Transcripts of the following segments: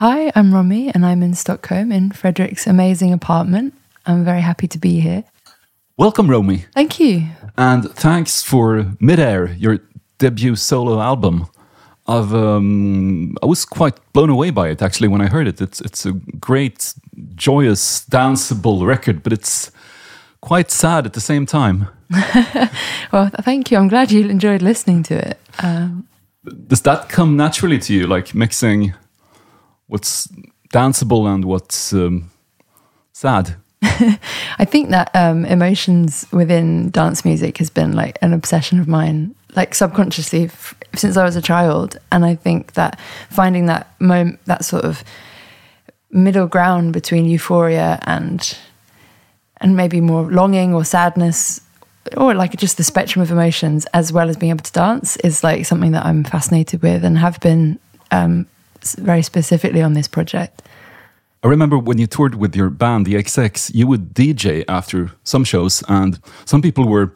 Hi, I'm Romy and I'm in Stockholm in Fredrik's amazing apartment. I'm very happy to be here. Welcome, Romy. Thank you. And thanks for Midair, your debut solo album. I've um, I was quite blown away by it actually when I heard it. It's it's a great, joyous, danceable record, but it's quite sad at the same time. well, thank you. I'm glad you enjoyed listening to it. Um, Does that come naturally to you, like mixing what's danceable and what's um, sad? I think that um, emotions within dance music has been like an obsession of mine, like subconsciously f- since I was a child. And I think that finding that moment, that sort of middle ground between euphoria and and maybe more longing or sadness or like just the spectrum of emotions as well as being able to dance is like something that I'm fascinated with and have been um, very specifically on this project. I remember when you toured with your band, the XX, you would DJ after some shows, and some people were,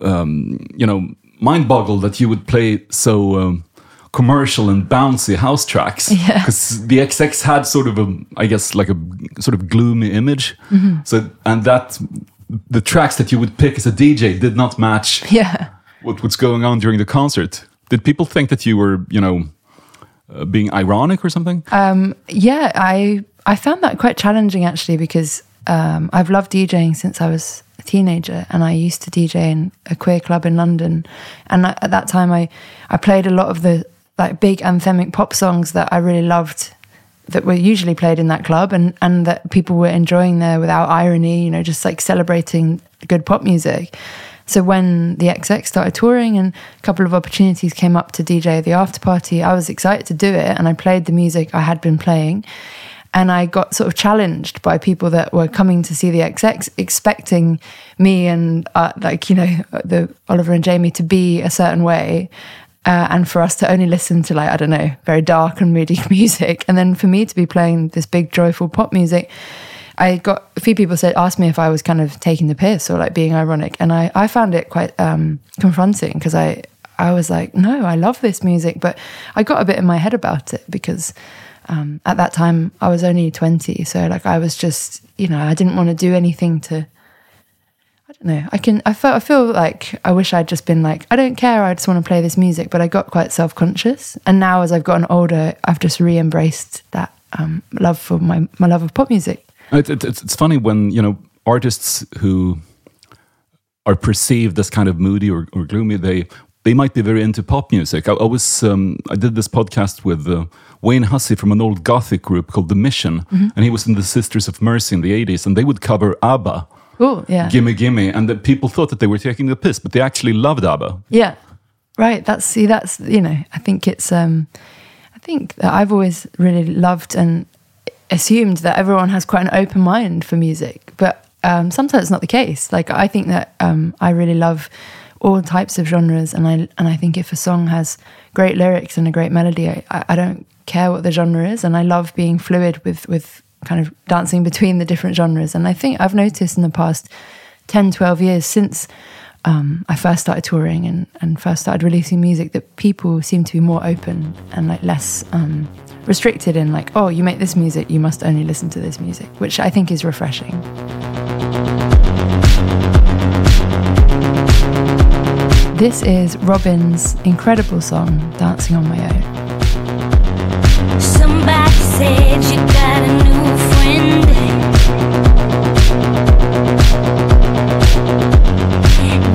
um, you know, mind boggled that you would play so um, commercial and bouncy house tracks. Yeah. Because the XX had sort of a, I guess, like a sort of gloomy image. So, and that, the tracks that you would pick as a DJ did not match Yeah. what, what's going on during the concert. Did people think that you were, you know, uh, being ironic or something? Yeah, I I found that quite challenging actually because um, I've loved DJing since I was a teenager, and I used to DJ in a queer club in London, and at that time I I played a lot of the like big anthemic pop songs that I really loved that were usually played in that club and and that people were enjoying there without irony, you know, just like celebrating good pop music. So when the XX started touring and a couple of opportunities came up to DJ the after party, I was excited to do it and I played the music I had been playing. And I got sort of challenged by people that were coming to see the XX, expecting me and uh, like you know the Oliver and Jamie to be a certain way, uh, and for us to only listen to like I don't know very dark and moody music, and then for me to be playing this big joyful pop music. I got a few people said asked me if I was kind of taking the piss or like being ironic, and I I found it quite um, confronting because I I was like no I love this music, but I got a bit in my head about it because um, at that time I was only twenty, so like I was just you know I didn't want to do anything to I don't know. I can. I felt. I feel like I wish I'd just been like, I don't care. I just want to play this music. But I got quite self conscious, and now as I've gotten older, I've just re embraced that um, love for my my love of pop music. It, it, it's, it's funny when you know artists who are perceived as kind of moody or, or gloomy. They they might be very into pop music. I, I was um, I did this podcast with uh, Wayne Hussey from an old gothic group called The Mission, and he was in the Sisters of Mercy in the '80s, and they would cover ABBA, Cool. Yeah. "Gimme Gimme," and the people thought that they were taking the piss, but they actually loved ABBA. Yeah. Right. That's see. That's you know. I think it's. um I think that I've always really loved and assumed that everyone has quite an open mind for music, but um, sometimes it's not the case. Like I think that um, I really love all types of genres, and I and I think if a song has great lyrics and a great melody, I, I don't care what the genre is, and I love being fluid with with kind of dancing between the different genres. And I think I've noticed in the past 10, 12 years since um, I first started touring and, and first started releasing music that people seem to be more open and like less um, restricted in like, oh, you make this music, you must only listen to this music, which I think is refreshing. This is Robyn's incredible song, Dancing on My Own. Somebody said you got a new friend.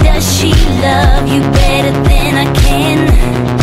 Does she love you better than I can?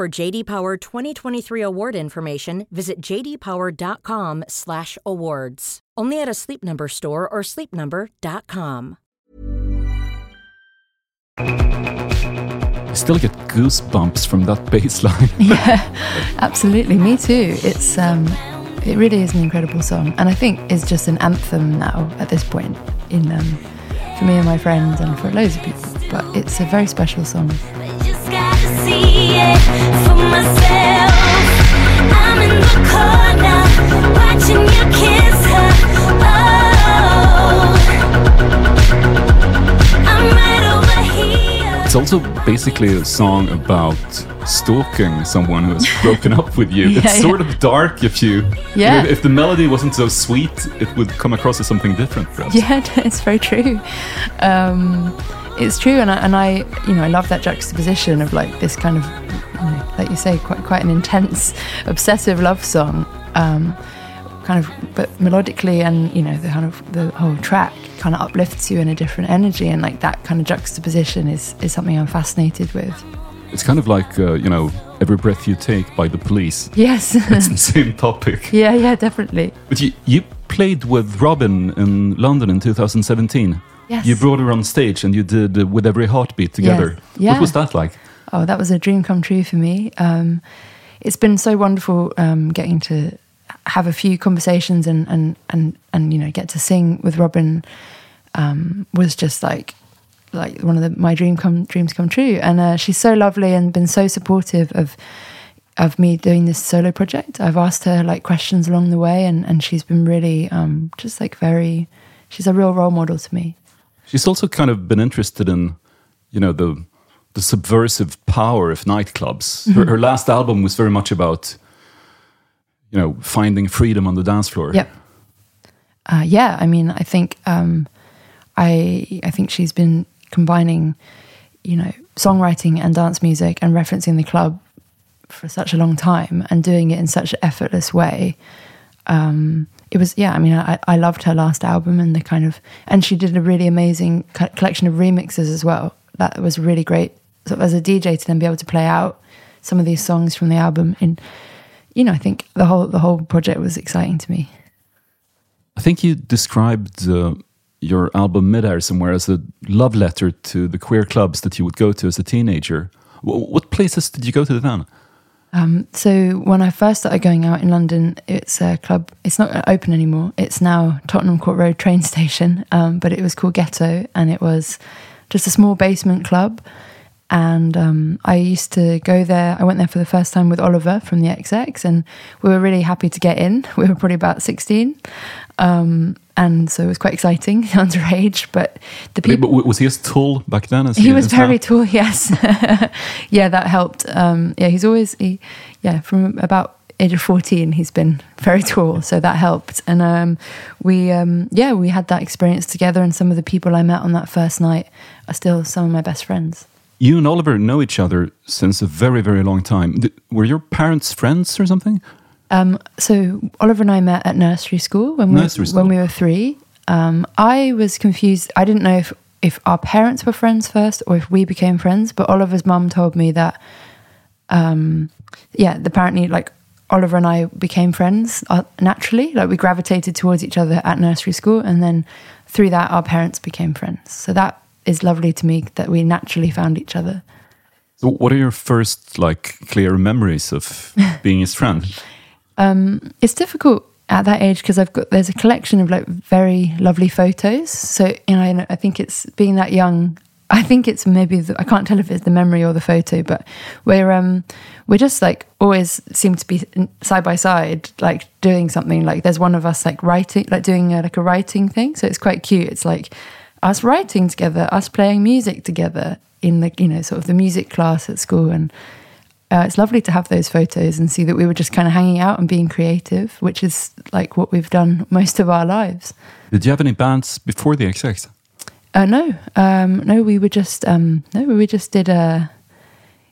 For JD Power 2023 award information, visit jdpower.com/awards. Only at a Sleep Number store or sleepnumber.com. I still get goosebumps from that bass line. Absolutely, me too. It's um, it really is an incredible song, and I think it's just an anthem now at this point in um, for me and my friends and for loads of people. But it's a very special song. Just gotta see it for myself. I'm in the corner, watching you kiss her. Oh, I'm right over here. It's also basically a song about stalking someone who has broken up with you. Yeah, it's yeah. sort of dark if you. Yeah. If, if the melody wasn't so sweet, it would come across as something different, perhaps. Yeah, it's very true. Um, it's true, and I, and I, you know, I love that juxtaposition of like this kind of, you know, like you say, quite quite an intense, obsessive love song, um, kind of, but melodically, and you know, the kind of the whole track kind of uplifts you in a different energy, and like that kind of juxtaposition is is something I'm fascinated with. It's kind of like, uh, you know, Every Breath You Take by the police. Yes. It's the same topic. yeah, yeah, definitely. But you, you played with Robyn in London in 2017. Yes. You brought her on stage and you did uh, With Every Heartbeat together. Yeah. What was that like? Oh, that was a dream come true for me. Um, it's been so wonderful um, getting to have a few conversations and and and and you know get to sing with Robyn. Um, was just like like one of the, my dream come dreams come true, and uh, she's so lovely and been so supportive of of me doing this solo project. I've asked her like questions along the way, and and she's been really um, just like very. She's a real role model to me. She's also kind of been interested in, you know, the the subversive power of nightclubs. Her, her last album was very much about, you know, finding freedom on the dance floor. Yep. Uh, yeah, I mean, I think um, I I think she's been combining, you know, songwriting and dance music and referencing the club for such a long time and doing it in such an effortless way. Um, it was yeah. I mean, I, I loved her last album and the kind of and she did a really amazing co- collection of remixes as well. That was really great. So as a DJ to then be able to play out some of these songs from the album in, you know, I think the whole the whole project was exciting to me. I think you described uh, your album Midair somewhere as a love letter to the queer clubs that you would go to as a teenager. What places did you go to then? So when I first started going out in London, it's a club. It's not open anymore. It's now Tottenham Court Road train station, um, but it was called Ghetto, and it was just a small basement club. And um, I used to go there. I went there for the first time with Oliver from the XX, and we were really happy to get in. We were probably about sixteen, um, and so it was quite exciting, underage. But the But people w- was he as tall back then as he was is now? very tall yes yeah that helped um yeah he's always he, yeah from about age of 14 he's been very tall so that helped and um we um yeah we had that experience together and some of the people i met on that first night are still some of my best friends You and Oliver know each other since a very, very long time. Were your parents friends or something? Um, so Oliver and I met at nursery school when we Nursery when school. we were three. Um, I was confused. I didn't know if if our parents were friends first or if we became friends. But Oliver's mum told me that, um, yeah, apparently like Oliver and I became friends uh, naturally. Like we gravitated towards each other at nursery school, and then through that, our parents became friends. So that is lovely to me that we naturally found each other. So what are your first like clear memories of being his friend? It's difficult at that age because I've got there's a collection of like very lovely photos. So you know, I- I think it's being that young. I think it's maybe the, I can't tell if it's the memory or the photo, but we're um we're just like always seem to be side by side, like doing something. Like there's one of us like writing, like doing a, like a writing thing. So it's quite cute. It's like us writing together, us playing music together in the you know sort of the music class at school and uh, it's lovely to have those photos and see that we were just kind of hanging out and being creative, which is like what we've done most of our lives. Did you have any bands before the XX? Uh, no, um, no, we were just um, no, we just did a.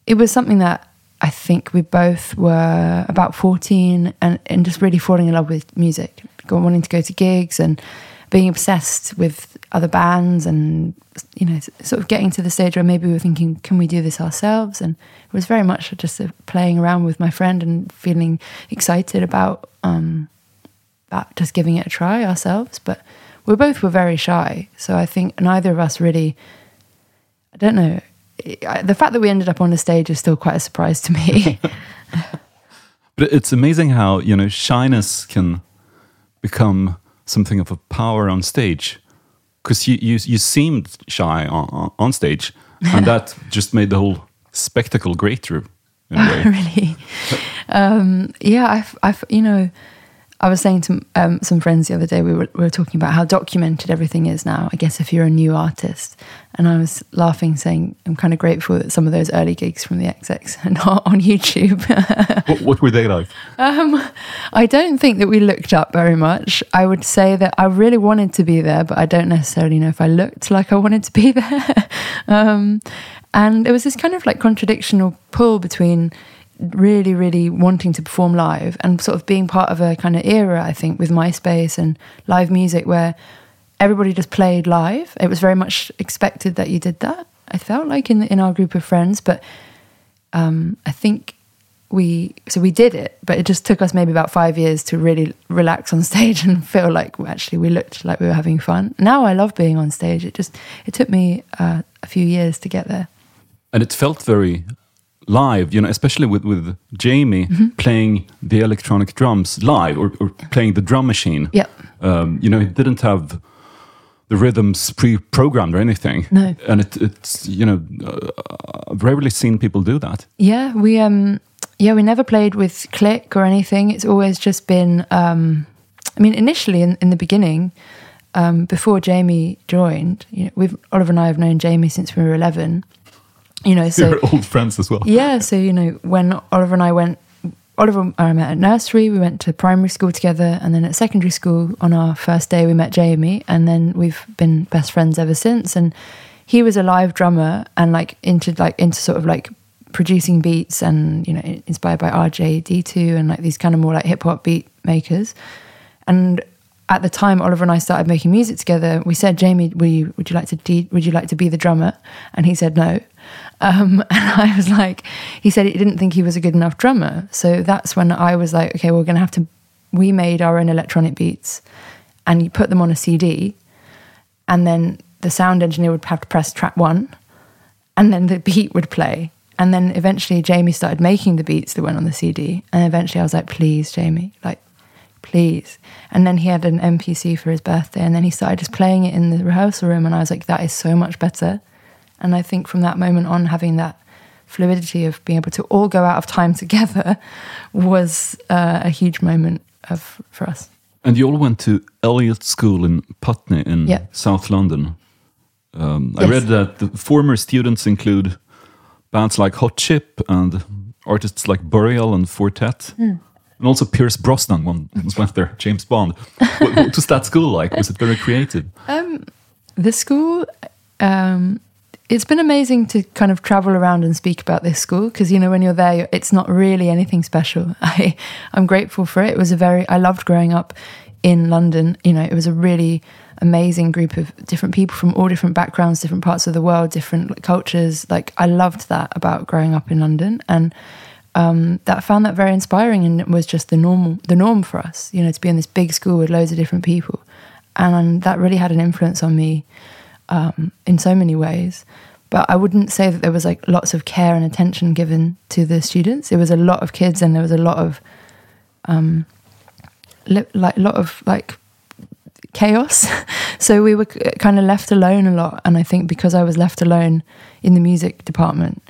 It was something that I think we both were about fourteen and, and just really falling in love with music, wanting to go to gigs and being obsessed with other bands and you know sort of getting to the stage where maybe we were thinking, can we do this ourselves? And it was very much just playing around with my friend and feeling excited about um, about just giving it a try ourselves. But we both were very shy, so I think neither of us really. I don't know the fact that we ended up on the stage is still quite a surprise to me. But it's amazing how you know shyness can become something of a power on stage. Because you, you you seemed shy on, on- stage, and that just made the whole spectacle greater. In a way. really. Um, yeah, I've, I've, you know, I was saying to um, some friends the other day, we were, we were talking about how documented everything is now. I guess if you're a new artist, and I was laughing, saying I'm kind of grateful that some of those early gigs from the XX are not on YouTube. what, what were they like? I don't think that we looked up very much. I would say that I really wanted to be there, but I don't necessarily know if I looked like I wanted to be there. um, and there was this kind of like contradictional pull between really, really wanting to perform live and sort of being part of a kind of era, I think, with MySpace and live music where everybody just played live. It was very much expected that you did that. I felt like in in our group of friends, but um, I think we so we did it, but it just took us maybe about five years to really relax on stage and feel like actually we looked like we were having fun. Now I love being on stage. It just it took me uh, a few years to get there. and it felt very live you know especially with with jamie Mm-hmm. playing the electronic drums live or, or playing the drum machine Yeah. um, you know he didn't have the rhythms pre-programmed or anything No. and it, it's you know uh, i've rarely seen people do that Yeah, we um yeah we never played with click or anything. It's always just been um I mean initially in, in the beginning um before Jamie joined, you know, we've Oliver and I have known Jamie since we were eleven. You know, so you're old friends as well yeah, so you know, when Oliver and I went, Oliver and I met at nursery, we went to primary school together, and then at secondary school on our first day we met Jamie, and then we've been best friends ever since. And he was a live drummer and like into like into sort of like producing beats and you know inspired by RJD2 and like these kind of more like hip hop beat makers. And at the time Oliver and I started making music together, we said, Jamie, will you, would you like to de- would you like to be the drummer? And he said no. Um, and I was like, he said he didn't think he was a good enough drummer. So that's when I was like, okay, we're going to have to. We made our own electronic beats, and you put them on a CD, and then the sound engineer would have to press track one, and then the beat would play. And then eventually Jamie started making the beats that went on the CD. And eventually I was like, please, Jamie, like, please. And then he had an MPC for his birthday. And then he started just playing it in the rehearsal room. And I was like, that is so much better. And I think from that moment on, having that fluidity of being able to all go out of time together was uh, a huge moment of for us. and you all went to Elliott school in putney in Yeah. south london um, i read that the former students include bands like hot chip and artists like burial and Four Tet Hmm. And also Pierce Brosnan one once went there, James Bond. what, what was that school like? Was it very creative? The school, um, it's been amazing to kind of travel around and speak about this school because you know when you're there, it's not really anything special. I I'm grateful for it. It was a very I loved growing up in London. You know, it was a really amazing group of different people from all different backgrounds, different parts of the world, different cultures. Like I loved that about growing up in London and. Um, that found that very inspiring, and it was just the normal, the norm for us, you know, to be in this big school with loads of different people, and that really had an influence on me um, in so many ways. But I wouldn't say that there was like lots of care and attention given to the students. It was a lot of kids, and there was a lot of um, li- like a lot of like chaos. so we were kind of left alone a lot. And I think because I was left alone in the music department,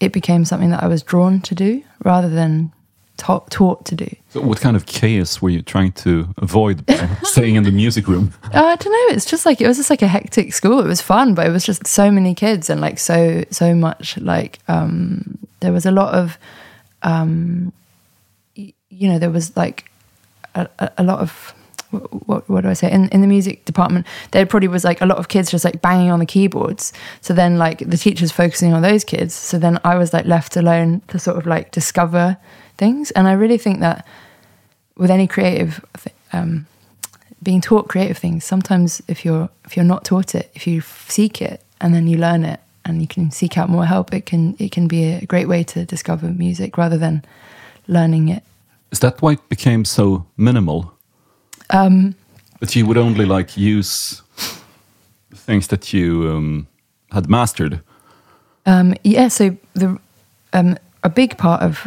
it became something that I was drawn to do rather than ta- taught to do. So what kind of chaos were you trying to avoid by staying in the music room? Uh, I don't know. It's just like it was just like a hectic school. It was fun, but it was just so many kids and like so so much. Like um, there was a lot of, um, you know, there was like a, a, a lot of what, what do I say in in the music department? There probably was like a lot of kids just like banging on the keyboards. So then like the teachers focusing on those kids. So then I was like left alone to sort of like discover things. And I really think that with any creative. th- Um, being taught creative things sometimes if you're if you're not taught it if you seek it and then you learn it and you can seek out more help it can it can be a great way to discover music rather than learning it Is that why it became so minimal? um That you would only like use things that you um, had mastered. um yeah so the um a big part of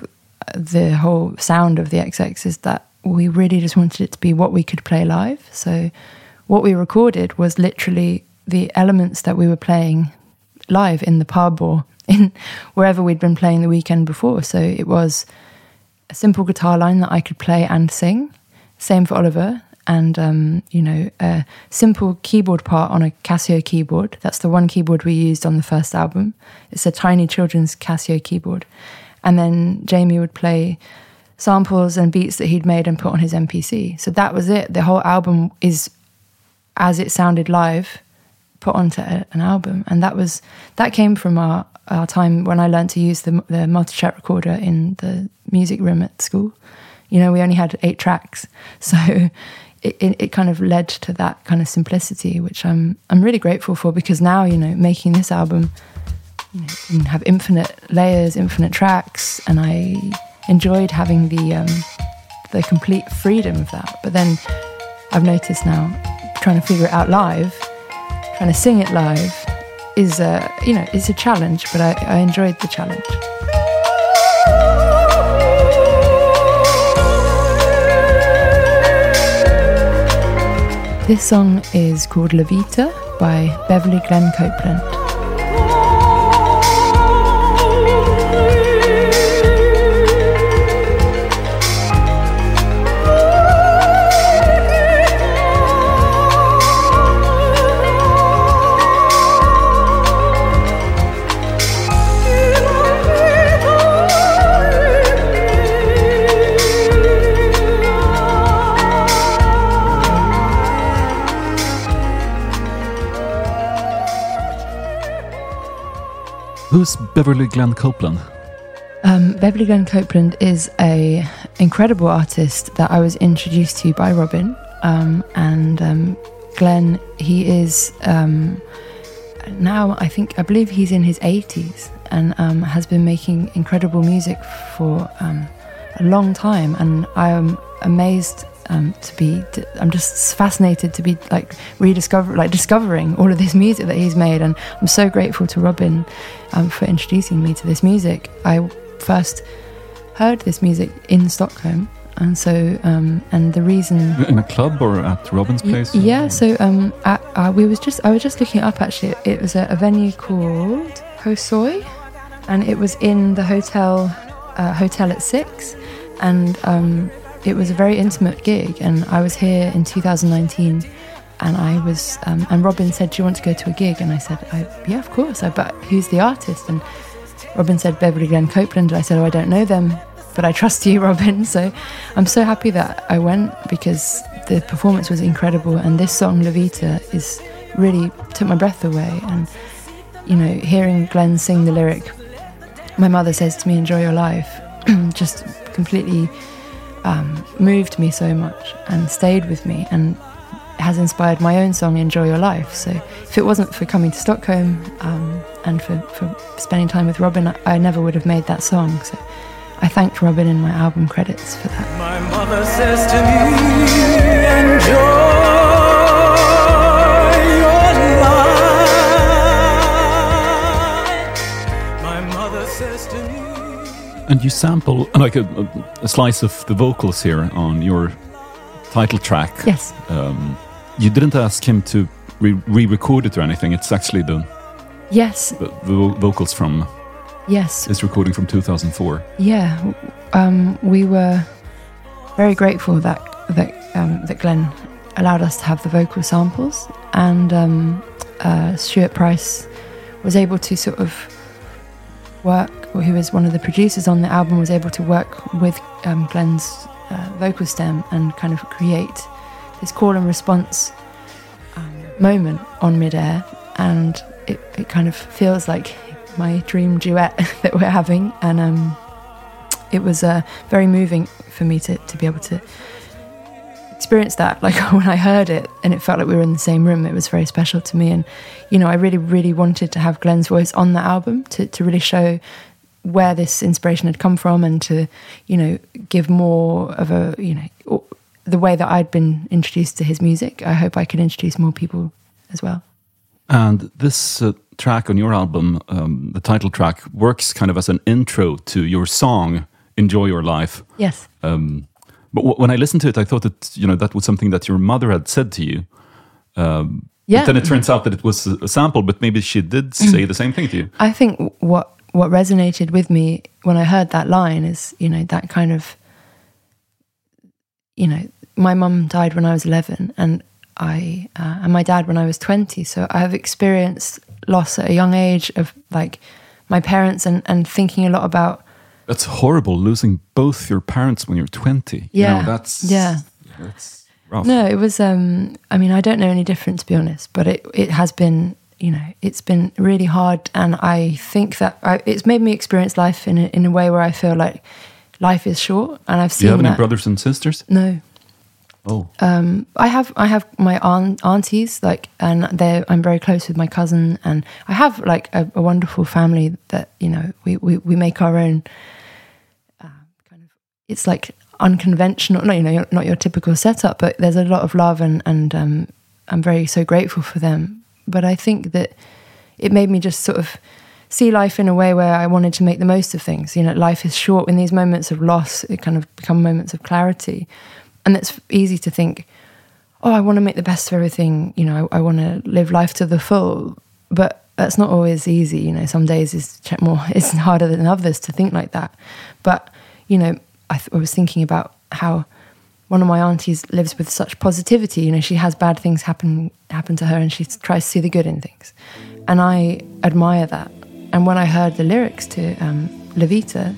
the whole sound of the XX is that we really just wanted it to be what we could play live so what we recorded was literally the elements that we were playing live in the pub or in wherever we'd been playing the weekend before. So it was a simple guitar line that I could play and sing. Same for Oliver. And, um, you know, a simple keyboard part on a Casio keyboard. That's the one keyboard we used on the first album. It's a tiny children's Casio keyboard. And then Jamie would play samples and beats that he'd made and put on his MPC. So that was it. The whole album is as it sounded live put onto a, an album and that was that came from our, our time when I learned to use the, the multi-track recorder in the music room at school you know we only had eight tracks so it, it, it kind of led to that kind of simplicity which I'm I'm really grateful for because now you know making this album you can have infinite layers infinite tracks and I enjoyed having the um, the complete freedom of that but then I've noticed now trying to figure it out live, trying to sing it live is a you know it's a challenge, but I, I enjoyed the challenge. This song is called La Vita by Beverly Glenn Copeland. Who's Beverly Glenn Copeland? Um, Beverly Glenn Copeland is a incredible artist that I was introduced to by Robyn, um, and um, Glenn. He is um, now, I think, I believe he's in his eighties, and um, has been making incredible music for um, a long time. And I am amazed um, to be. I'm just fascinated to be like rediscover, like discovering all of this music that he's made, and I'm so grateful to Robyn um, for introducing me to this music. I first heard this music in Stockholm, and so um, and the reason. In a club or at Robyn's place? Yeah, so um, at, uh, we was just I was just looking it up actually. It was a, a venue called Hosoi, and it was in the hotel uh, hotel at six, and um, it was a very intimate gig. And I was here in 2019, and I was um, and Robyn said, "Do you want to go to a gig?" And I said, I, "Yeah, of course." I but who's the artist? And Robyn said Beverly Glenn Copeland. And I said, "Oh, I don't know them." But I trust you, Robyn. So I'm so happy that I went because the performance was incredible. And this song, La Vita, is really took my breath away. And, you know, hearing Glenn sing the lyric, my mother says to me, enjoy your life, just completely um, moved me so much and stayed with me and has inspired my own song, Enjoy Your Life. So if it wasn't for coming to Stockholm um, and for, for spending time with Robyn, I, I never would have made that song. So I thanked Robyn in my album credits for that. And you sample like a, a, slice of the vocals here on your title track. Yes. Um, you didn't ask him to re- re-record it or anything. It's actually the, Yes. the, the vocals from Yes. this recording from 2004. Yeah, um, we were very grateful that that um, that Glenn allowed us to have the vocal samples, and um, uh, Stuart Price was able to sort of work. Or who was one of the producers on the album was able to work with um, Glenn's uh, vocal stem and kind of create this call and response um, moment on midair, and it, it kind of feels like my dream duet that we're having, and um, it was uh, very moving for me to, to be able to experience that. Like when I heard it, and it felt like we were in the same room. It was very special to me, and you know, I really, really wanted to have Glenn's voice on the album to to really show where this inspiration had come from, and to you know give more of a you know the way that I'd been introduced to his music. I hope I could introduce more people as well. And this uh, track on your album, um, the title track, works kind of as an intro to your song "Enjoy Your Life." Yes. Um, but w- when I listened to it, I thought that you know that was something that your mother had said to you. Um, Yeah. But then it turns out that it was a sample, but maybe she did say the same thing to you. I think what what resonated with me when I heard that line is, you know, that kind of, you know, my mum died when I was eleven, and I uh, and my dad when I was twenty. So I have experienced loss at a young age of like my parents, and and thinking a lot about That's horrible, losing both your parents when you're 20. You Yeah, know, that's yeah. That's rough. No, it was. Um, I mean, I don't know any different to be honest, but it it has been. You know, it's been really hard, and I think that I, it's made me experience life in a, in a way where I feel like life is short, and I've seen. Do you have any brothers and sisters? No, Oh, Um, I have I have my aunt, aunties like, and they I'm very close with my cousin, and I have like a, a wonderful family that you know we we, we make our own. It's like unconventional, no, you know, not your typical setup, but there's a lot of love, and and um, I'm very so grateful for them. But I think that it made me just sort of see life in a way where I wanted to make the most of things. You know, life is short. In these moments of loss, it kind of become moments of clarity, and it's easy to think, oh, I want to make the best of everything. You know, I, I want to live life to the full. But that's not always easy. You know, some days is more it's harder than others to think like that. But you know, I, th- I was thinking about how one of my aunties lives with such positivity. You know, she has bad things happen happen to her, and she tries to see the good in things, and I admire that. And when I heard the lyrics to um, La Vita,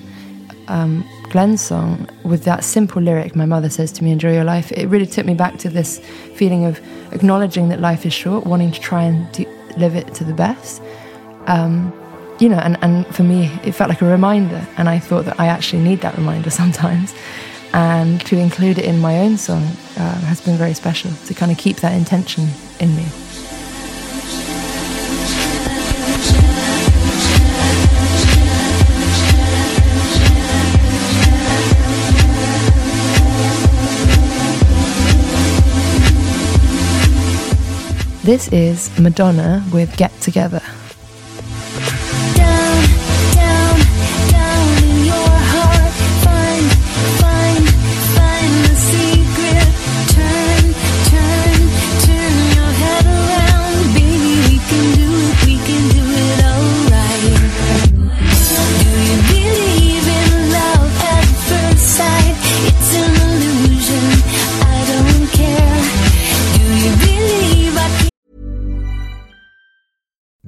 um, Glenn's song, with that simple lyric, my mother says to me, "Enjoy your life." It really took me back to this feeling of acknowledging that life is short, wanting to try and do, live it to the best. Um, you know, and, and for me, it felt like a reminder, and I thought that I actually need that reminder sometimes. And to include it in my own song uh, has been very special to kind of keep that intention in me. This is Madonna with Get Together.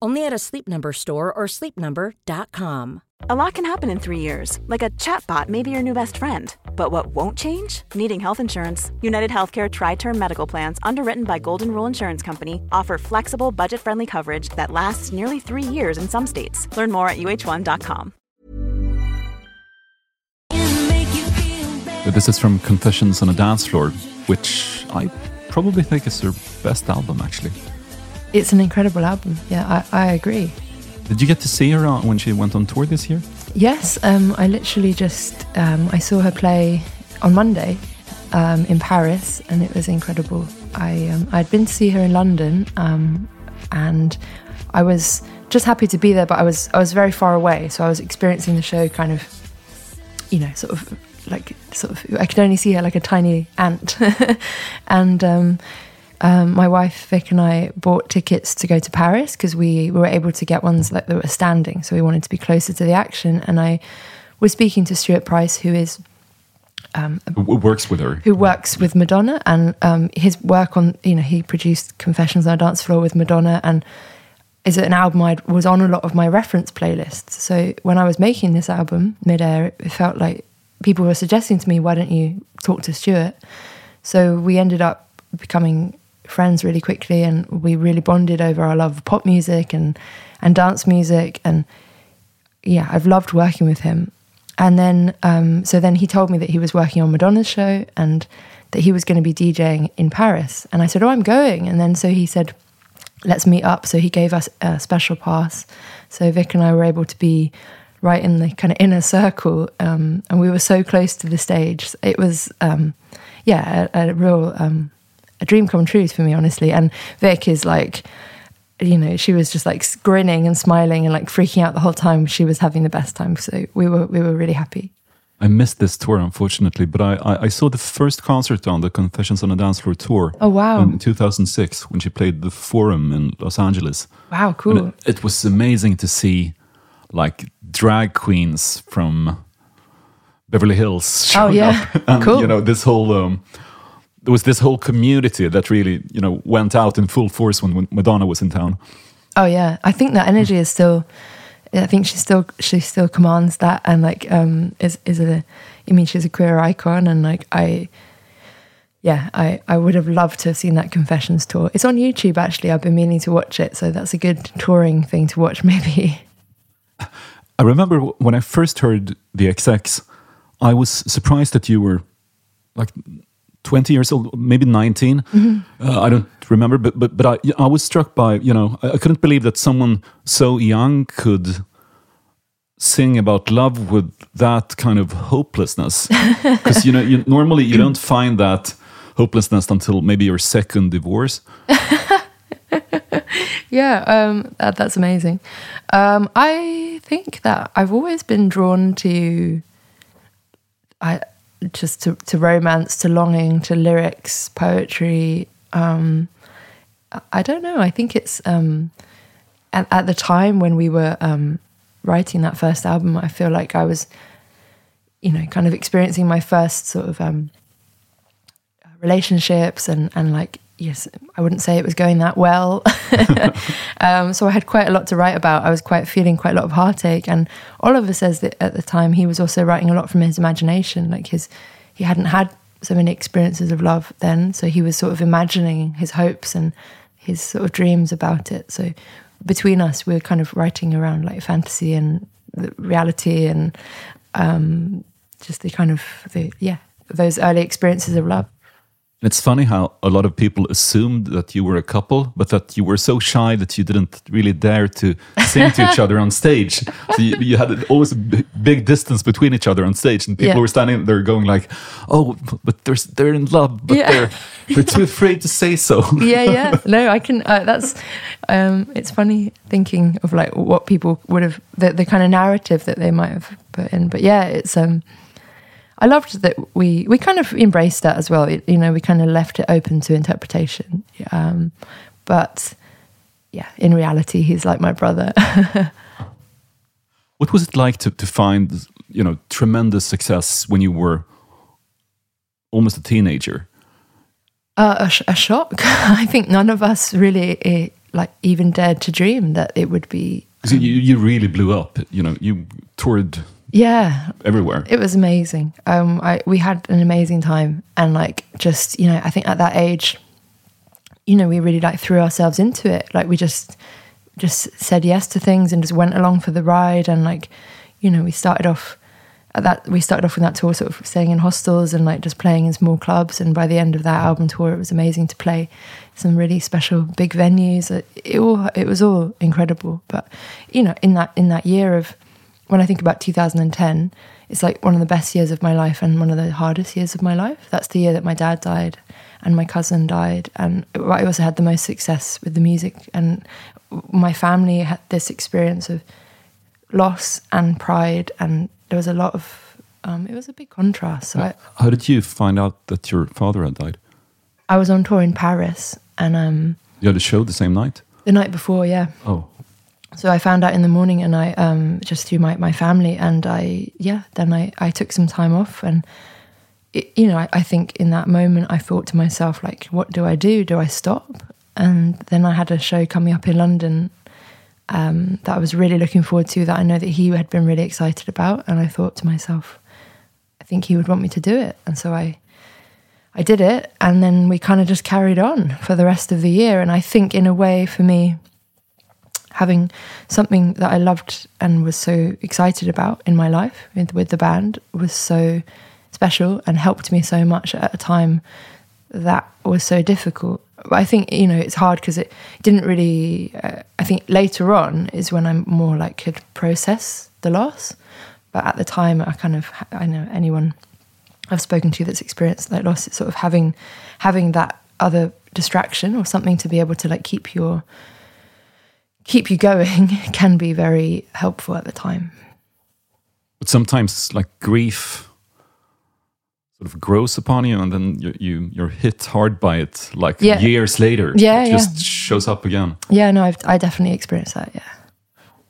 Only at a Sleep Number store or sleepnumber.com. A lot can happen in three years, like a chatbot may be your new best friend. But what won't change? Needing health insurance. United Healthcare Tri Term Medical Plans, underwritten by Golden Rule Insurance Company, offer flexible, budget friendly coverage that lasts nearly three years in some states. Learn more at uh1.com. This is from Confessions on a Dance Floor, which I probably think is their best album, actually. It's an incredible album. Yeah, I, I agree. Did you get to see her on, when she went on tour this year? Yes, um, I literally just um, I saw her play on Monday um, in Paris, and it was incredible. I um, I'd been to see her in London, um, and I was just happy to be there, but I was I was very far away, so I was experiencing the show kind of, you know, sort of like sort of I could only see her like a tiny ant, and. Um, um, my wife Vic and I bought tickets to go to Paris because we were able to get ones that, that were standing, so we wanted to be closer to the action. And I was speaking to Stuart Price, who is Who who works with her? who works with Madonna, and um, his work on you know he produced Confessions on a Dance Floor with Madonna, and is an album I was on a lot of my reference playlists. So when I was making this album midair, it, it felt like people were suggesting to me, "Why don't you talk to Stuart?" So we ended up becoming friends really quickly, and we really bonded over our love of pop music and and dance music, and yeah, I've loved working with him. And then, um, so then he told me that he was working on Madonna's show and that he was going to be DJing in Paris. And I said, Oh, I'm going. And then so he said, Let's meet up. So he gave us a special pass. So Vic and I were able to be right in the kind of inner circle. Um, and we were so close to the stage. It was, um, yeah, a, a real um, a dream come true for me, honestly. And Vic is like, you know, she was just like grinning and smiling and like freaking out the whole time. She was having the best time. So we were we were really happy. I missed this tour, unfortunately, but I, I, I saw the first concert on the Confessions on a Dance Floor tour. Oh, wow. In 2006, when she played the Forum in Los Angeles. Wow, cool. it, it was amazing to see like drag queens from Beverly Hills. showing yeah. up. and, Cool. You know, this whole um, there was this whole community that really you know went out in full force when, when Madonna was in town. Oh yeah, I think that energy is still. I think she still she still commands that and like um is is a. I mean, she's a queer icon and like I. Yeah, I, I would have loved to have seen that Confessions tour. It's on YouTube actually. I've been meaning to watch it, so that's a good touring thing to watch. Maybe. I remember when I first heard the XX, I was surprised that you were like 20 years old, maybe 19. Uh, I don't remember, but but but I I was struck by you know I, I couldn't believe that someone so young could sing about love with that kind of hopelessness because you know you, normally you don't find that hopelessness until maybe your second divorce Yeah, um, that, that's amazing. Um, I think that I've always been drawn to, I just to, to romance, to longing, to lyrics, poetry. Um, I- don't know. I think it's um, at, at the time when we were um, writing that first album. I feel like I was, you know, kind of experiencing my first sort of um, relationships and and like yes i wouldn't say it was going that well. Um, so i had quite a lot to write about. I was quite feeling quite a lot of heartache. And oliver says that at the time he was also writing a lot from his imagination like his he hadn't had so many experiences of love then. So he was sort of imagining his hopes and his sort of dreams about it. So between us we were kind of writing around like fantasy and reality and um, just the kind of the yeah those early experiences of love It's funny how a lot of people assumed that you were a couple, but that you were so shy that you didn't really dare to sing to each other on stage. So you, you had always a big distance between each other on stage, and people Yeah. were standing there going like, "Oh, but they're they're in love, but Yeah. they're they're too afraid to say so." yeah yeah no i can uh, that's um it's funny thinking of like what people would have the, the kind of narrative that they might have put in but yeah it's um I loved that we we kind of embraced that as well. It, you know, we kind of left it open to interpretation. Um, but yeah, in reality, he's like my brother. What was it like to, to find, you know, tremendous success when you were almost a teenager? Uh, a, sh- a shock. I think none of us really eh, like even dared to dream that it would be. 'Cause you, you really blew up. You know, you toured Yeah, everywhere. it was amazing. Um, I we had an amazing time, and like just you know, I think at that age, you know, we really like threw ourselves into it. Like we just just said yes to things and just went along for the ride, and like you know, we started off at that we started off with that tour sort of staying in hostels and like just playing in small clubs and by the end of that album tour it was amazing to play some really special big venues it, it all it was all incredible but you know in that in that year of when i think about 2010 it's like one of the best years of my life and one of the hardest years of my life. That's the year that my dad died and my cousin died. And i also had the most success with the music. And my family had this experience of loss and pride. And there was a lot of um, it was a big contrast. So I, How did you find out that your father had died? I was on tour in paris and um, You had a show the same night? the night before yeah. Oh, so i found out in the morning and i um, just through my, my family and i yeah then i, I took some time off and it, you know I, I think in that moment i thought to myself like what do i do? Do i stop? And then i had a show coming up in london um, that I was really looking forward to that I know that he had been really excited about and I thought to myself I think he would want me to do it. And so I I did it and then we kind of just carried on for the rest of the year. And I think in a way for me having something that I loved and was so excited about in my life with, with the band was so special and helped me so much at a time that was so difficult. But I think you know it's hard because it didn't really. Uh, I think later on is when I'm more like could process the loss, but at the time I kind of I know anyone I've spoken to that's experienced that loss. It's sort of having having that other distraction or something to be able to like keep your keep you going can be very helpful at the time. but sometimes like grief sort of grows upon you, and then you, you you're hit hard by it. Like Yeah. years later, Yeah, it yeah. just shows up again. Yeah, no, I've, I definitely experienced that. Yeah.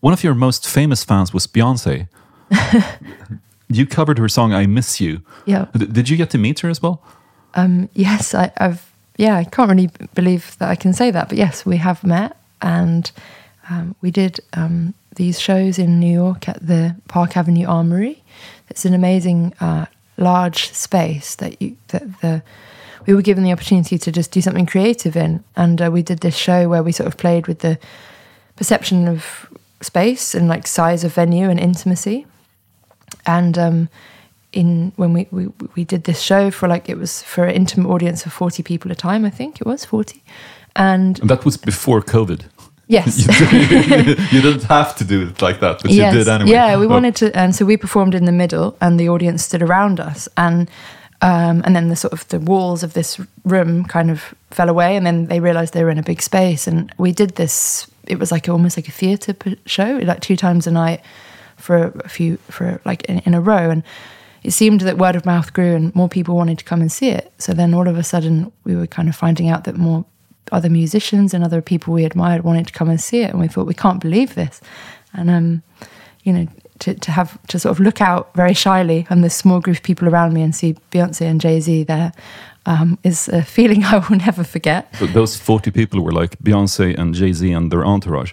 One of your most famous fans was Beyonce. you covered her song "I Miss You." Yeah. D- did you get to meet her as well? Um, yes, I, I've. Yeah, I can't really believe that I can say that, but yes, we have met, and um, we did um, these shows in New York at the Park Avenue Armory. It's an amazing, uh, large space that you that the we were given the opportunity to just do something creative in, and uh, we did this show where we sort of played with the perception of space and like size of venue and intimacy and um, in when we, we we did this show for like it was for an intimate audience of 40 people a time i think it was 40 and And that was before COVID. Yes you didn't have to do it like that, but yes. you did anyway. yeah we Oh. wanted to and so we performed in the middle and the audience stood around us and um, and then the sort of the walls of this room kind of fell away and then they realized they were in a big space and we did this it was like almost like a theater show like two times a night for a few for like in, in a row and it seemed that word of mouth grew and more people wanted to come and see it so then all of a sudden we were kind of finding out that more other musicians and other people we admired wanted to come and see it and we thought we can't believe this and um you know to, to have to sort of look out very shyly on this small group of people around me and see Beyonce and Jay Z there um, is a feeling I will never forget. So those 40 people were like Beyonce and Jay Z and their entourage.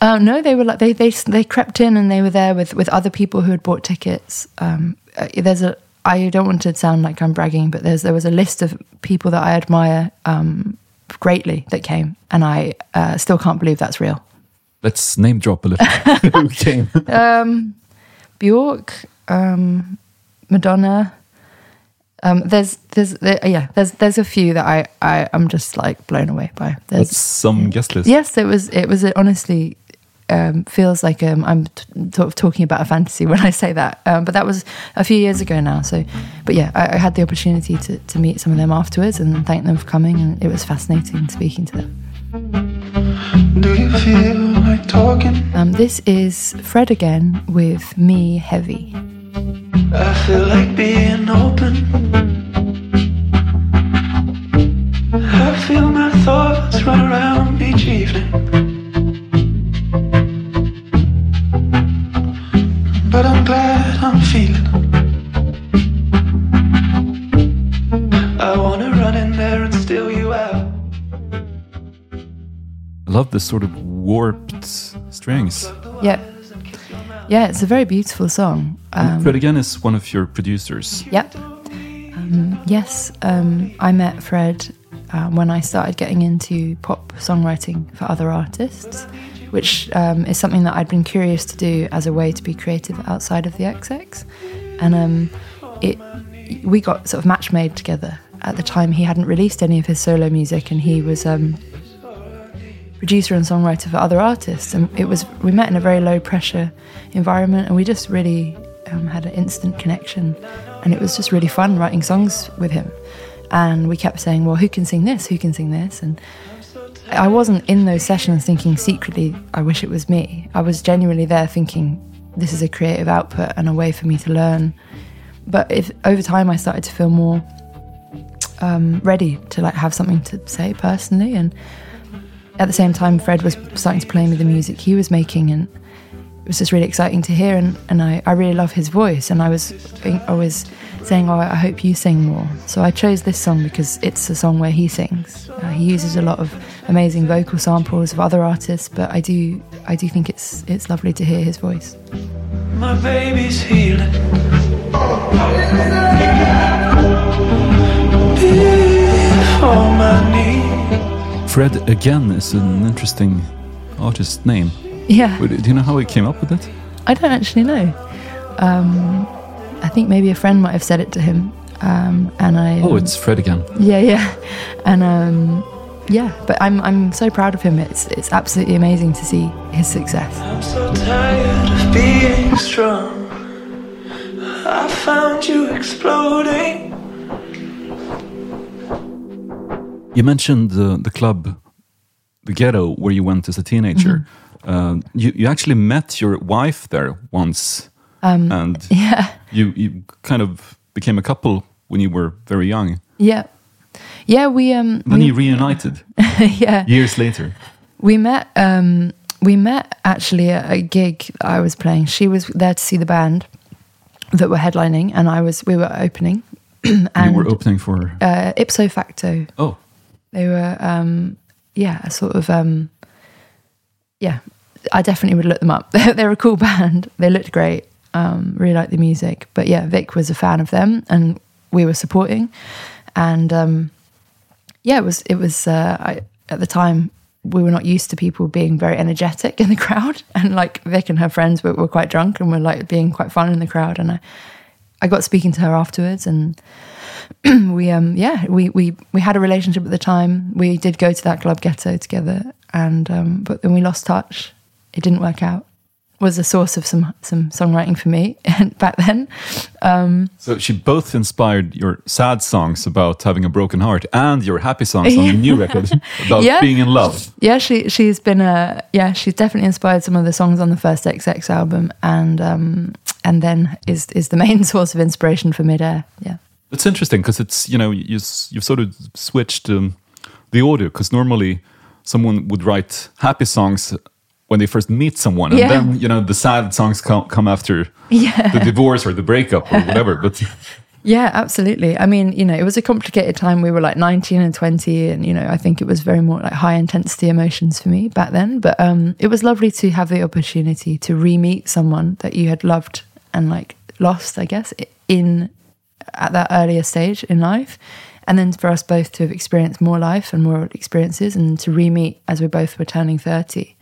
Uh, no, they were like they they they crept in and they were there with with other people who had bought tickets. Um, uh, there's a I don't want to sound like I'm bragging, but there's there was a list of people that I admire um, greatly that came, and I uh, still can't believe that's real. Let's name drop a little. Who came? Bjork, um, Madonna. Um, there's there's there, yeah there's there's a few that I I am just like blown away by. There's That's some guest list. yes, it was it was honestly um, feels like um, I'm t- sort of talking about a fantasy when I say that. Um, but that was a few years ago now. So, but yeah, I, I had the opportunity to to meet some of them afterwards and thank them for coming, and it was fascinating speaking to them. Do you feel like talking? Um, this is Fred again with Me Heavy. I feel like being open. I feel my thoughts run around each evening. Glad I'm feeling. I wanna run in there and steal you out. I love this sort of warped strings. Yeah. Yeah, it's a very beautiful song. Um, Fred again is one of your producers. Yep. Um, yes, um, I met Fred um, when I started getting into pop songwriting for other artists, which um, is something that I'd been curious to do as a way to be creative outside of the XX. And um, it, we got sort of match made together. At the time, he hadn't released any of his solo music, and he was um, producer and songwriter for other artists. And it was we met in a very low pressure environment, and we just really um, had an instant connection. And it was just really fun writing songs with him. And we kept saying, "Well, who can sing this? Who can sing this?" And I wasn't in those sessions thinking secretly, "I wish it was me." I was genuinely there thinking, "This is a creative output and a way for me to learn." But if over time, I started to feel more um, ready to like have something to say personally and at the same time, Fred was starting to play me the music he was making, and it was just really exciting to hear. And, and I, I really love his voice, and I was I was saying, "Oh, I hope you sing more." So I chose this song because it's a song where he sings. Uh, he uses a lot of amazing vocal samples of other artists, but I do I do think it's it's lovely to hear his voice. My baby's healing. Before my knee. Fred again is an interesting artist name. Yeah, Do you know how he came up with it? I don't actually know. Um, I think maybe a friend might have said it to him, um, and I. Oh, it's Fred again. Yeah, yeah, and um, yeah. But I'm I'm so proud of him. It's it's absolutely amazing to see his success. I'm so tired of being strong. I found you exploding. You mentioned the, the club, the ghetto, where you went as a teenager. Um, you, you actually met your wife there once, and Yeah, you, you kind of became a couple when you were very young. yeah, yeah. We um Then we, you reunited yeah years later. we met um we met actually at a gig I was playing. She was there to see the band that were headlining, and I was we were opening. and you were opening for. uh, ipso facto Oh, They were, um, yeah, a sort of, um, yeah, I definitely would look them up. They're, they're a cool band. They looked great. Um, really liked the music. But yeah, Vic was a fan of them, and we were supporting. And um, yeah, it was. It was. Uh, I, at the time, we were not used to people being very energetic in the crowd, and like Vic and her friends were, were quite drunk and were like being quite fun in the crowd. And I, I got speaking to her afterwards, and we um yeah we we we had a relationship at the time we did go to that club ghetto together and um but then we lost touch it didn't work out was a source of some some songwriting for me back then so she both inspired your sad songs about having a broken heart and your happy songs on the new record about Yeah. being in love. yeah she she's been a yeah she's definitely inspired some of the songs on the first xx album and um and then is is the main source of inspiration for midair yeah It's interesting because it's you know you you've sort of switched um, the audio because normally someone would write happy songs when they first meet someone, and Yeah. then you know the sad songs come, come after yeah the divorce or the breakup or whatever. But Yeah, absolutely. I mean, you know, it was a complicated time. We were like 19 and 20, and, you know, I think it was very more like high intensity emotions for me back then. But um, it was lovely to have the opportunity to re meet someone that you had loved and like lost, I guess, in at that earlier stage in life. And then for us both to have experienced more life and more experiences and to re meet as we both were turning 30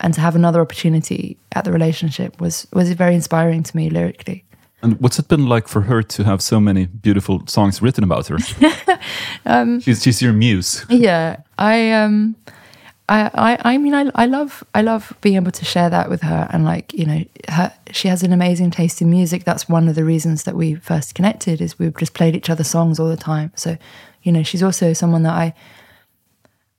and to have another opportunity at the relationship was, was very inspiring to me lyrically. and what's it been like for her to have so many beautiful songs written about her? Um, she's she's your muse. yeah i um I, I i mean I, I love i love being able to share that with her and like you know her she has an amazing taste in music that's one of the reasons that we first connected is we've just played each other songs all the time so you know she's also someone that i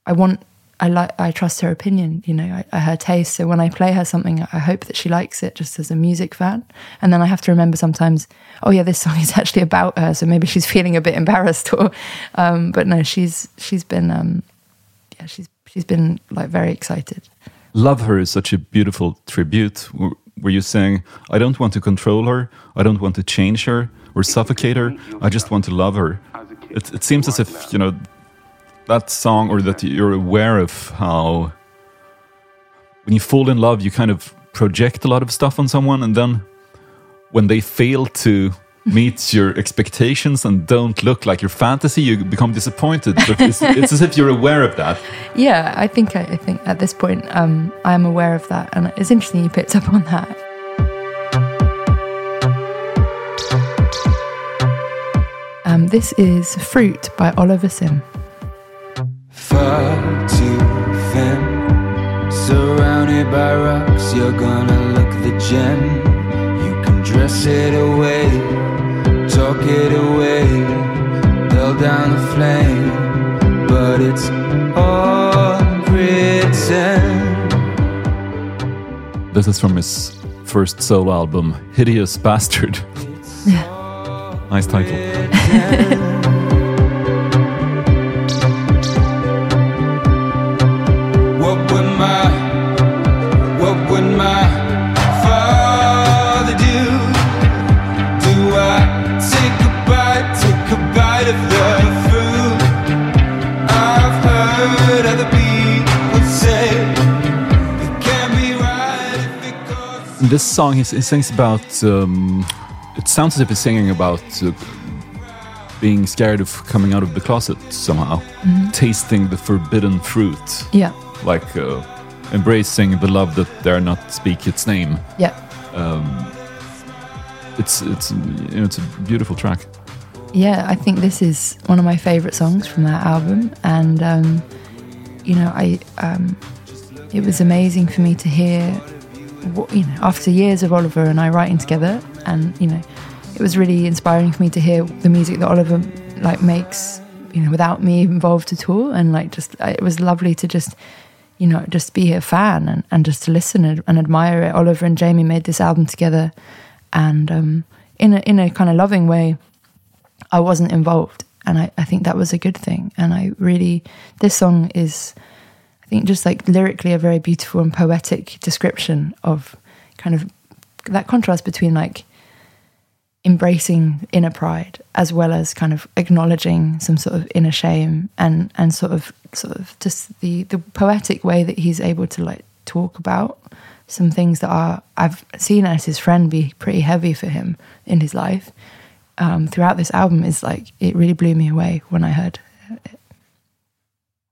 i want I like I trust her opinion, you know, I, her taste. So when I play her something, I hope that she likes it just as a music fan. And then I have to remember sometimes, oh yeah, this song is actually about her, so maybe she's feeling a bit embarrassed or um, but no, she's she's been um, yeah, she's she's been like very excited. Love Her is such a beautiful tribute. Were you saying, I don't want to control her, I don't want to change her or suffocate her, I just want to love her? It, it seems as if, you know, that song or that you're aware of how when you fall in love, you kind of project a lot of stuff on someone, and then when they fail to meet your expectations and don't look like your fantasy, you become disappointed. But it's, it's as if you're aware of that. Yeah, I think I, I think at this point um, I'm aware of that, and it's interesting you picked up on that. Um, this is Fruit by Oliver Sim. Far too thin, surrounded by rocks. You're gonna look the gem. You can dress it away, talk it away, dull down the flame, but it's all pretend. This is from his first solo album, Hideous Bastard. nice title. Song, he, he sings about. Um, it sounds as if he's singing about uh, being scared of coming out of the closet somehow, tasting the forbidden fruit, Yeah, like uh, embracing the love that dare not speak its name. yeah, It's it's you know, it's a beautiful track. yeah. I think this is one of my favorite songs from that album, and um, you know, I um, it was amazing for me to hear. You know, after years of Oliver and I writing together, and you know, it was really inspiring for me to hear the music that Oliver like makes. You know, without me involved at all, and like just it was lovely to just you know, just be a fan and, and just to listen and, and admire it. Oliver and Jamie made this album together, and um, in a in a kind of loving way. I wasn't involved, and I, I think that was a good thing. And I really, this song is, I think, just like lyrically a very beautiful and poetic description of kind of that contrast between like embracing inner pride as well as kind of acknowledging some sort of inner shame and and sort of sort of just the the poetic way that he's able to like talk about some things that are I've seen as his friend be pretty heavy for him in his life um, throughout this album is like it really blew me away when I heard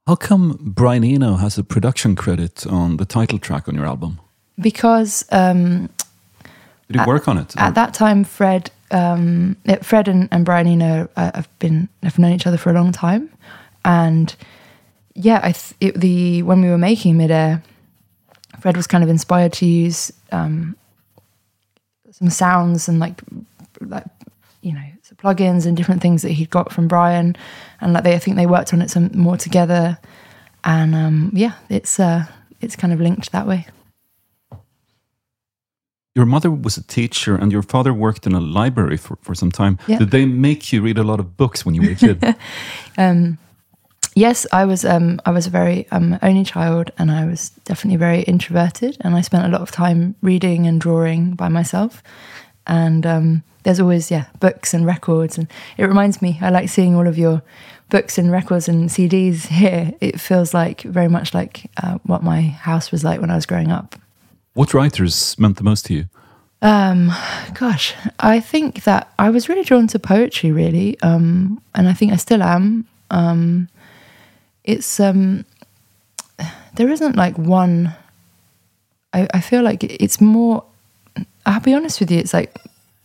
How come Brian Eno has a production credit on the title track on your album? because um, Did he work on it? at that time Fred um, Fred and, and Brian Eno uh, have been have known each other for a long time and yeah I th- it, the when we were making midair Fred was kind of inspired to use um, some sounds and like like you know plugins and different things that he'd got from Brian and like they I think they worked on it some more together and um, yeah it's uh it's kind of linked that way Your mother was a teacher and your father worked in a library for, for some time. Yeah. Did they make you read a lot of books when you were a kid? yes, I was um, I was a very um, only child, and I was definitely very introverted, and I spent a lot of time reading and drawing by myself. And um, there's always yeah books and records, and it reminds me. I like seeing all of your books and records and CDs here. It feels like very much like uh, what my house was like when I was growing up. what writers meant the most to you? um, Gosh, I think that I was really drawn to poetry, really, um, and I think I still am. Um, it's um, there isn't like one. I, I feel like it's more. I'll be honest with you. It's like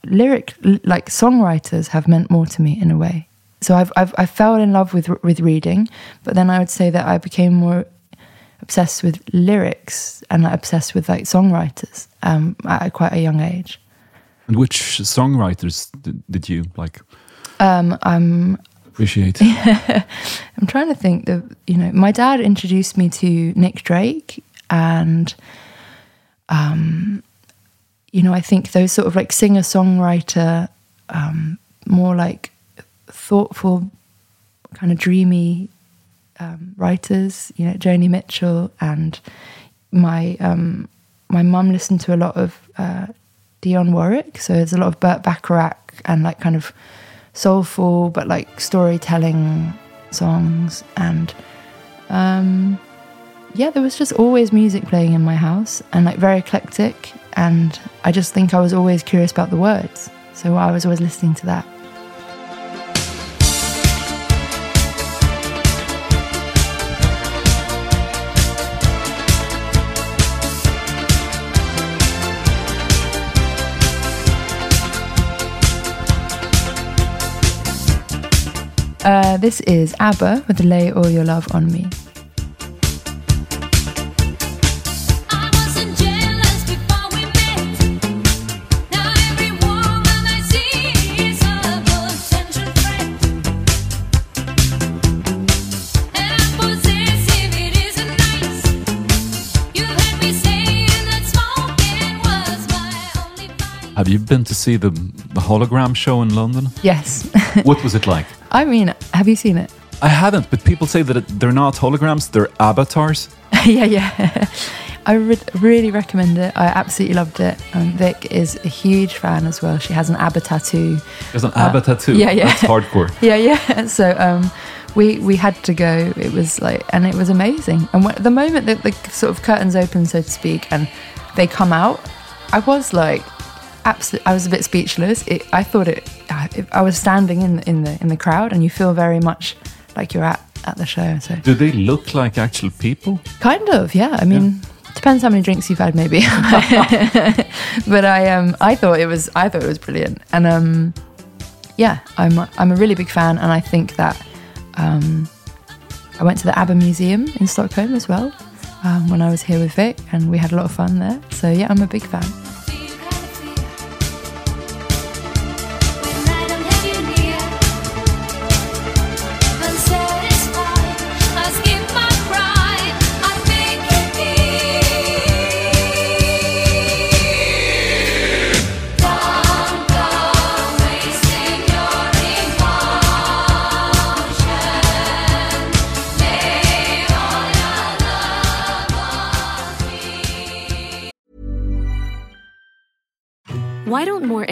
lyric, like songwriters have meant more to me in a way. So I've I've I fell in love with with reading, but then I would say that I became more obsessed with lyrics and like, obsessed with like songwriters um, at quite a young age. And which songwriters did, did you like? Um, I'm Appreciate. I'm trying to think that you know my dad introduced me to Nick Drake and um you know I think those sort of like singer songwriter um more like thoughtful kind of dreamy um, writers you know Joni Mitchell and my um my mum listened to a lot of uh, Dionne Warwick. So there's a lot of Burt Bacharach and like kind of soulful but like storytelling songs. And um yeah there was just always music playing in my house and like very eclectic and i just think i was always curious about the words so i was always listening to that uh, this is ABBA with Lay All Your Love on Me. Have been to see the, the hologram show in London? Yes. What was it like? I mean, have you seen it? I haven't, but people say that it, they're not holograms, they're avatars. yeah, yeah. I would really recommend it. I absolutely loved it. Um, Vic is a huge fan as well. She has an ABBA tattoo. There's an ABBA tattoo. Uh, yeah, yeah. That's hardcore. Yeah, yeah. So um, we we had to go. It was like, and it was amazing. And when, the moment that the sort of curtains open, so to speak, and they come out, I was like, absolutely. I was a bit speechless. It, I thought it, I I was standing in in the in the crowd, and you feel very much like you're at at the show. So Do they look like actual people? Kind of, yeah. I mean, depends how many drinks you've had, maybe. but I, um, I thought it was, I thought it was brilliant, and um, yeah, I'm, I'm a really big fan, and I think that um, I went to the ABBA Museum in Stockholm as well um, when I was here with Vic, and we had a lot of fun there. So yeah, I'm a big fan.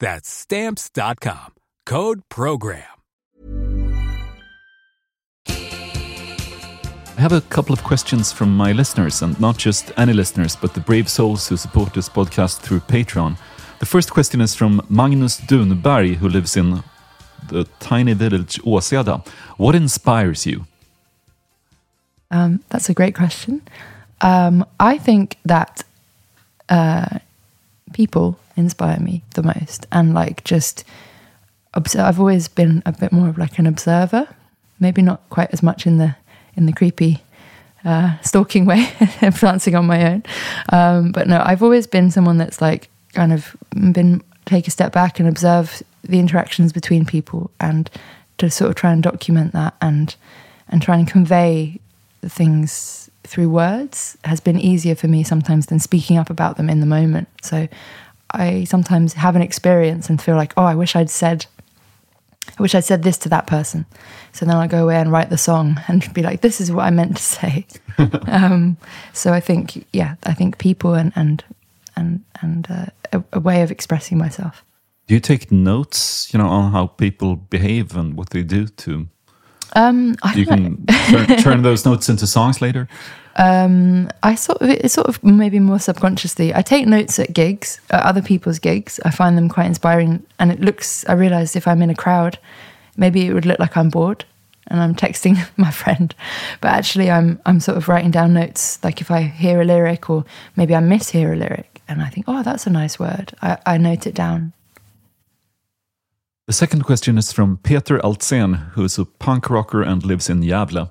That's stamps.com. Code program. I have a couple of questions from my listeners, and not just any listeners, but the brave souls who support this podcast through Patreon. The first question is from Magnus Dunberg, who lives in the tiny village Åseda. What inspires you? Um, that's a great question. Um, I think that uh, people inspire me the most, and like just, obs- I've always been a bit more of like an observer. Maybe not quite as much in the in the creepy uh, stalking way of dancing on my own. Um, but no, I've always been someone that's like kind of been take a step back and observe the interactions between people and to sort of try and document that and and try and convey things through words has been easier for me sometimes than speaking up about them in the moment. So I sometimes have an experience and feel like, oh, I wish I'd said I wish I'd said this to that person. So then I'll go away and write the song and be like, this is what I meant to say. um, so I think, yeah, I think people and and and and uh, a, a way of expressing myself. Do you take notes, you know, on how people behave and what they do to? Um, I You can turn, turn those notes into songs later. Um, I sort of it's sort of maybe more subconsciously. I take notes at gigs, at other people's gigs. I find them quite inspiring, and it looks. I realize if I'm in a crowd, maybe it would look like I'm bored, and I'm texting my friend, but actually I'm I'm sort of writing down notes. Like if I hear a lyric, or maybe I mishear a lyric, and I think, oh, that's a nice word. I, I note it down. The second question is from Peter Altzen, who is a punk rocker and lives in Gävle.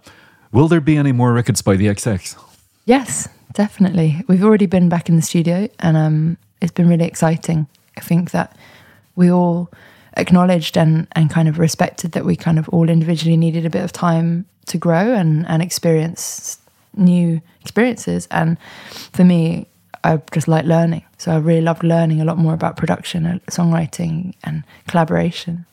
Will there be any more records by the XX? Yes, definitely. We've already been back in the studio and um, it's been really exciting. I think that we all acknowledged and, and kind of respected that we kind of all individually needed a bit of time to grow and, and experience new experiences. And for me, I just like learning. So I really loved learning a lot more about production and songwriting and collaboration.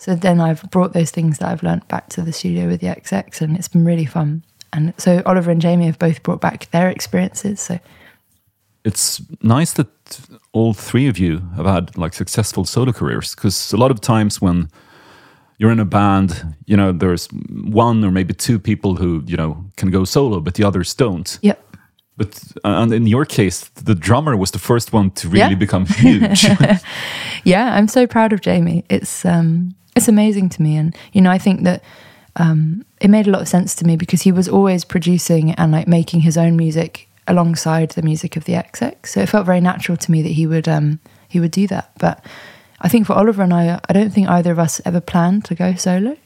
So then I've brought those things that I've learnt back to the studio with the XX, and it's been really fun. And so Oliver and Jamie have both brought back their experiences. So It's nice that all three of you have had like successful solo careers because a lot of times when you're in a band, you know, there's one or maybe two people who, you know, can go solo, but the others don't. yep, But uh, and in your case, the drummer was the first one to really Yeah. become huge. yeah, I'm so proud of Jamie. It's um, it's amazing to me, and you know, I think that um, it made a lot of sense to me because he was always producing and like making his own music alongside the music of the XX. So it felt very natural to me that he would um, he would do that. But I think for Oliver and I, I don't think either of us ever planned to go solo.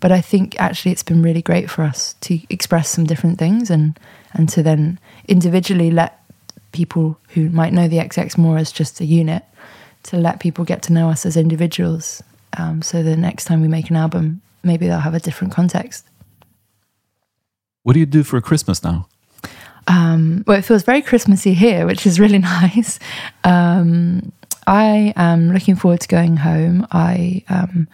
But I think actually it's been really great for us to express some different things and and to then individually let people who might know the XX more as just a unit to let people get to know us as individuals. Um, so the next time we make an album, maybe they'll have a different context. what do you do for Christmas now? Um, well, it feels very Christmassy here, which is really nice. Um, I am looking forward to going home. I um,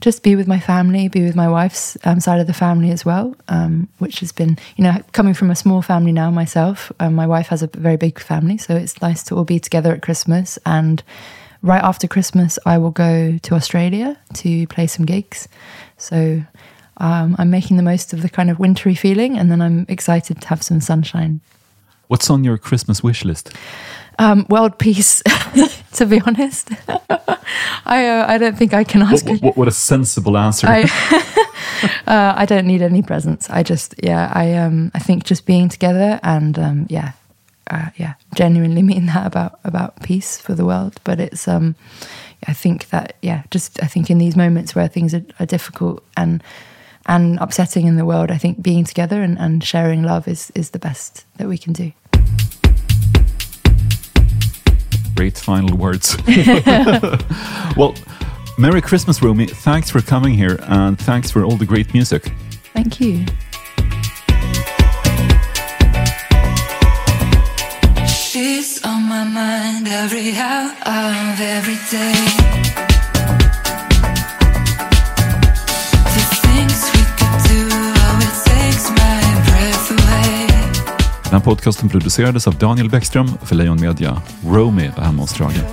just be with my family, be with my wife's um, side of the family as well, um, which has been, you know, coming from a small family now myself. Um, my wife has a very big family, so it's nice to all be together at Christmas. And right after Christmas, I will go to Australia to play some gigs. So um, I'm making the most of the kind of wintry feeling, and then I'm excited to have some sunshine. What's on your Christmas wish list? Um, world peace, to be honest. I uh, I don't think I can ask. What, what, what a sensible answer. I uh, I don't need any presents. I just yeah I um I think just being together and um yeah uh, yeah genuinely mean that about about peace for the world. But it's um I think that yeah just I think in these moments where things are, are difficult and and upsetting in the world, I think being together and, and sharing love is is the best that we can do. Great final words. well, Merry Christmas, Romy. Thanks for coming here and thanks for all the great music. Thank you. Mind every hour of every day. Den här podcasten producerades av Daniel Bäckström för Lejon Media. Romy var hemma hos Strage.